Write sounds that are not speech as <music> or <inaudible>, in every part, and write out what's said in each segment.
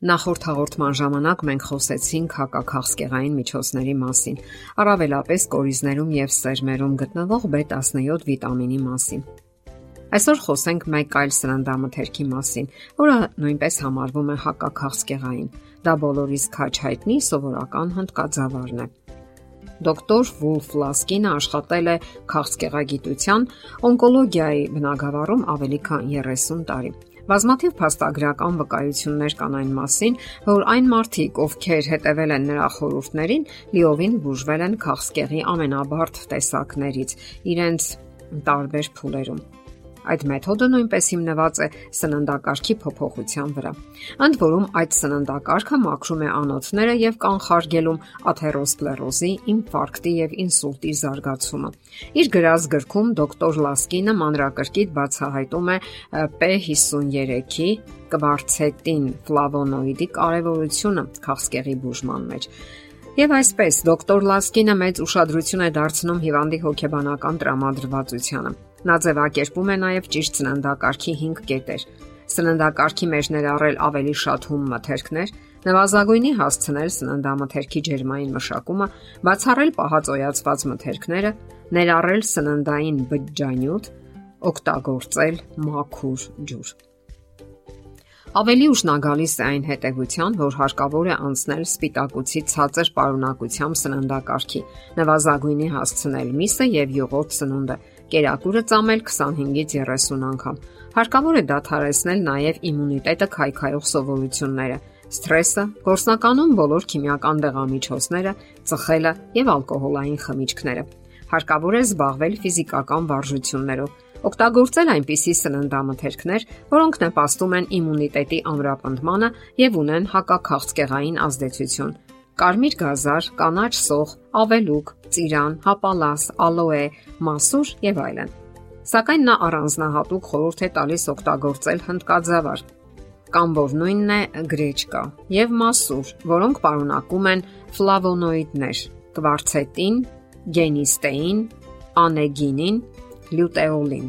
Նախորդ հաղորդման ժամանակ մենք խոսեցինք հակաքաղցկեղային միջոցների մասին, առավելապես կորիզներում եւ սերմերում գտնվող B17 վիտամինի մասին։ Այսօր խոսենք մեկ այլ սննդամթերքի մասին, որը նույնպես համարվում է հակաքաղցկեղային։ Դա բոլորիս քաչ հայտնի սովորական հնդկաձավարն է։ Դոկտոր Վուլֆ Լասկինը աշխատել է քաղցկեղագիտության օնկոլոգիայի բնագավառում ավելի քան 30 տարի։ Բազմաթիվ փաստագրական վկայություններ կան այն մասին, որ այն մարդիկ, ովքեր հետևել են նրա խորհուրդներին, լիովին բուժվել են քաղցկեղի ամենաբարդ տեսակներից իրենց տարբեր փուլերում։ Այդ մեթոդը նույնպես հիմնված է սննդակարգի փոփոխության վրա։ Ընդ որում այդ սննդակարգը մաքրում է անոթները եւ կանխարգելում աթերոսկլերոզի, ինֆարկտի եւ ինսուլտի զարգացումը։ Իր գրած գրքում դոկտոր Լասկինը մանրակրկիտ բացահայտում է P53-ի կվարցետին ֆլավոնոիդի կարևորությունը քաղցկեղի բուժման մեջ։ Եվ այսպես դոկտոր Լասկինը մեծ ուշադրություն է դարձնում հիվանդի հոգեբանական տրամադրվածությանը։ Նա ձևակերպում է նաև ճիշտ սննդակարգի 5 կետեր։ Սննդակարգի մեջ ներառել ավելի շատ հում մթերքներ, նվազագույնի հասցնել սննդամթերքի ջերմային մշակումը, բացառել պահածոյացված մթերքները, ներառել սննդային բջջանյութ, օգտագործել մաքուր ջուր։ Ավելի ուշ նա գալիս է այն հետևության, որ հարկավոր է անցնել սպիտակուցի ցածր պարունակությամբ սննդակարգի, նվազագույնի հասցնել միսը եւ յուղոտ սնունդը, կերակուրը ծամել 25-ից 30 անգամ։ Հարկավոր է դադարեցնել նաեւ իմունիտետը քայքայող սովորությունները, սթրեսը, գործնականում բոլոր քիմիական դեղամիջոցները, ծխելը եւ ալկոհոլային խմիչքները։ Հարկավոր է զբաղվել ֆիզիկական վարժություններով Օգտագործել այնպիսի սննդամթերքներ, որոնք նպաստում են իմունիտետի ամրապնդմանը եւ ունեն հակաքաղցկեղային ազդեցություն։ Կարմիր գազար, կանաչ սող, ավելուկ, ծիրան, հապալաս, ալոե, մասուր եւ այլն։ Սակայն նա առանձնահատուկ խորհուրդ է տալիս օգտագործել հնդկաձավար կամ որ նույնն է գրեչկա եւ մասուր, որոնք պարունակում են ֆլավոնոիդներ՝ կվարցետին, գենիստեին, անեգինին, լյուտեոլին։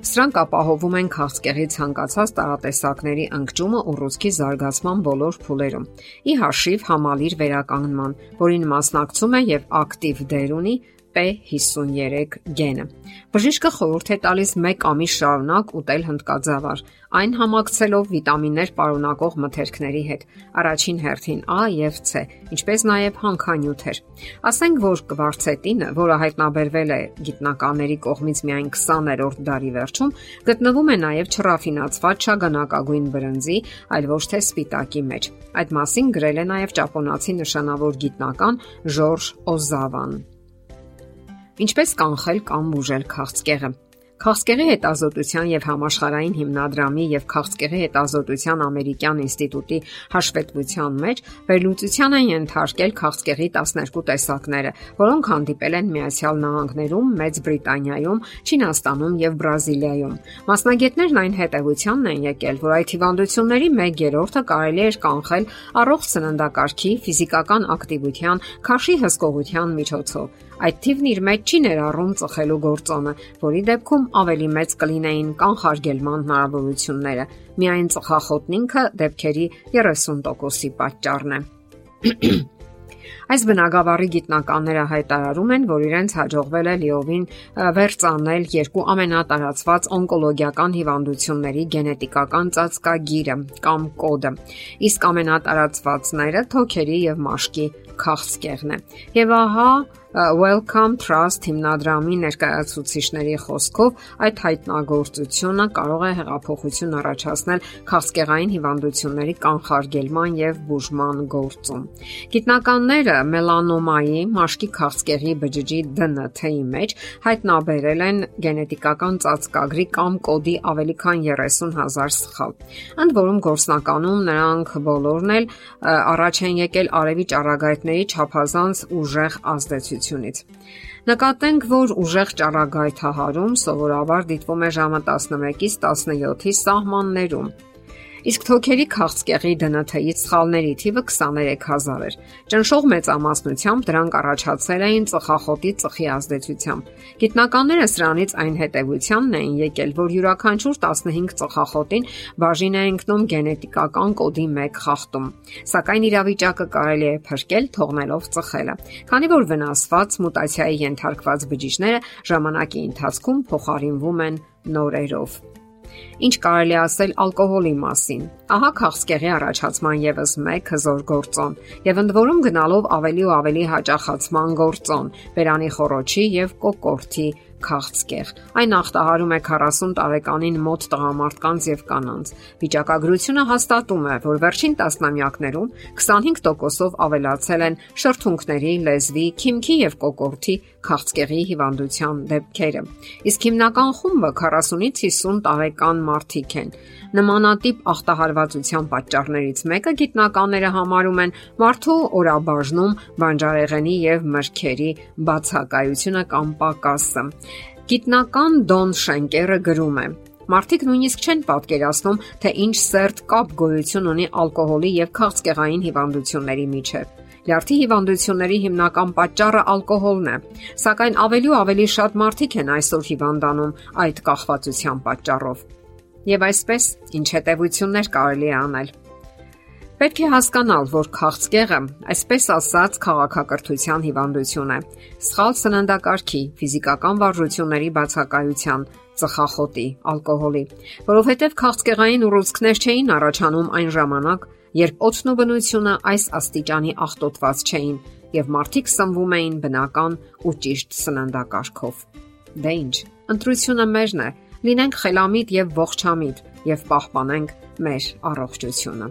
Սրանք ապահովում են քաղցկեղի ցանկացած տարատեսակների ընկճումը ուռուցքի զարգացման բոլոր փուլերում։ Ի հաշիվ համալիր վերականգնման, որին մասնակցում է եւ ակտիվ դեր ունի P53 գենը։ Բժիշկը խորհուրդ է տալիս 1 ամիս շարունակ ուտել հնդկաձավար, այն համակցելով վիտամիններ պարունակող մթերքների հետ, առաջին հերթին A եւ C, ինչպես նաեւ հանքանյութեր։ Ասենք որ կվարցետինը, որը հայտնաբերվել է գիտնականների կողմից միայն 20-րդ դարի վերջում, գտնվում է նաեւ չռաֆինացված չագանակագույն բրնձի, այլ ոչ թե սպիտակի մեջ։ Այդ մասին գրել է նաեւ ճապոնացի նշանավոր գիտնական Ժորժ Օզավան։ Ինչպես կանխել կամ բուժել քաղցկեղը։ Քաղցկեղի հետազոտության եւ համաշխարհային հիմնադրամի եւ քաղցկեղի հետազոտության ամերիկյան ինստիտուտի հաշվետվության մեջ վերլուծության են ենթարկել քաղցկեղի 12 տեսակները, որոնք հանդիպել են Միացյալ Նահանգներում, Մեծ Բրիտանիայում, Չինաստանում եւ Բրազիլիայում։ Մասնագետներն այն հետևությանն են եկել, որ այդ հիվանդությունների 1/3-ը կարելի է կանխել առողջ սննդակարգի, ֆիզիկական ակտիվության, քաշի հսկողության միջոցով Այդ թիվն իր մեջ չի ներառում ծխելու գործոնը, որի դեպքում ավելի մեծ կլինեին կանխարգելման հնարավորությունները։ Միայն ծխախոտն ինքը դեպքերի 30%-ի պատճառն է։ <clears throat> Այս բնագավառի գիտնականները հայտարարում են, որ իրենց հաջողվել է լիովին վերցանել երկու ամենատարածված օնկոլոգիական հիվանդությունների գենետիկական ծածկագիրը կամ կոդը։ Իսկ ամենատարածվածները թոքերի եւ մաշկի քաղցկեղն է։ Եվ ահա Welcome Trust հիմնադրամի ներկայացուցիչների խոսքով այդ հայտնագործությունը կարող է հեղափոխություն առաջացնել քաղցկեղային հիվանդությունների կանխարգելման եւ բուժման գործում։ Գիտնականները մելանոմայի, մաշկի քաղցկեղի բջջի ԴՆԹ-ի մեջ հայտնաբերել են գենետիկական ծածկագրի կամ կոդի ավելի քան 30000 սխալ։ Ընդ որում գործնականում նրանք բոլորն էլ առաջ են եկել արևի ճառագայթների չափազանց ուժեղ ազդեցություն ազդեցությունից։ Նկատենք, որ ուժեղ ճառագայթահարում սովորաբար դիտվում է ժամը 11-ից 17-ի սահմաններում։ Իսկ թոքերի քաղցկեղի ԴՆԹ-ից սխալների թիվը 23000 էր։ Ճնշող մեծամասնությամբ դրանք առաջացել էին ծխախոտի ծխի ազդեցությամբ։ Գիտնականները սրանից այն հետևությանն էին եկել, որ յուրաքանչյուր 15 ծխախոտին բաժին է ընկնում գենետիկական կոդի 1 խախտում։ Սակայն իրավիճակը կարելի է փրկել թողնելով ծխելը, քանի որ վնասված մուտացիայի ենթարկված բջիջները ժամանակի ընթացքում փոխարինվում են նորերով։ Ինչ կարելի ասել ալկոհոլի մասին։ Ահա քաղցկեղի առաջացման եւս մեկ հզոր գործոն եւ ընդ որում գնալով ավելի ու ավելի հաճախացման գործոն՝ բերանի խորոչի եւ կոկորտի քաղցկեղ։ Այն ախտահարում է 40 տարեկանին մոտ տղամարդկանց եւ կանանց։ Վիճակագրությունը հաստատում է, որ վերջին տասնամյակներում 25%-ով ավելացել են շրթունքների, լեզվի, քիմքի եւ կոկորտի քաղցկեղի հիվանդության դեպքերը։ Իսկ հիմնական խումբը 40-ից 50 տարեկան մարդիկ են։ Նմանատիպ ախտահարվածության պատճառներից մեկը գիտնականները համարում են մարդու օրաբաժնում բանջարեղենի եւ մրգերի բացակայությունը կամ պակասը։ Գիտնական Դոն Շենկերը գրում է. Մարդիկ նույնիսկ չեն պատկերացնում, թե ինչ սերտ կապ գոյություն ունի ալկոհոլի եւ քաղցկեղային հիվանդությունների միջև։ Լյարդի հիվանդությունների հիմնական պատճառը ալկոհոլն է, սակայն ավելի ու ավելի շատ մարդիկ են այսօր հիվանդանում այդ կախվածության պատճառով։ Եվ այսպես, ինչ հետևություններ կարելի է անել։ Պետք է հասկանալ, որ քաղցկեղը, այսպես ասած, քաղաքակրթության հիվանդություն է։ Սխալ սննդակարգի, ֆիզիկական վարժությունների բացակայության, ծխախոտի, ալկոհոլի, որովհետև քաղցկեղային ուռուցքներ չէին առաջանում այն ժամանակ, երբ օծն ու բնությունը այս աստիճանի աղտոտված չէին եւ մարդիկ սնվում էին բնական ու ճիշտ սննդակարգով։ Դե ի՞նչ, ընտրությունը մերն է։ Լինենք խելամիտ եւ ողջամիտ եւ պահպանենք մեր առողջությունը։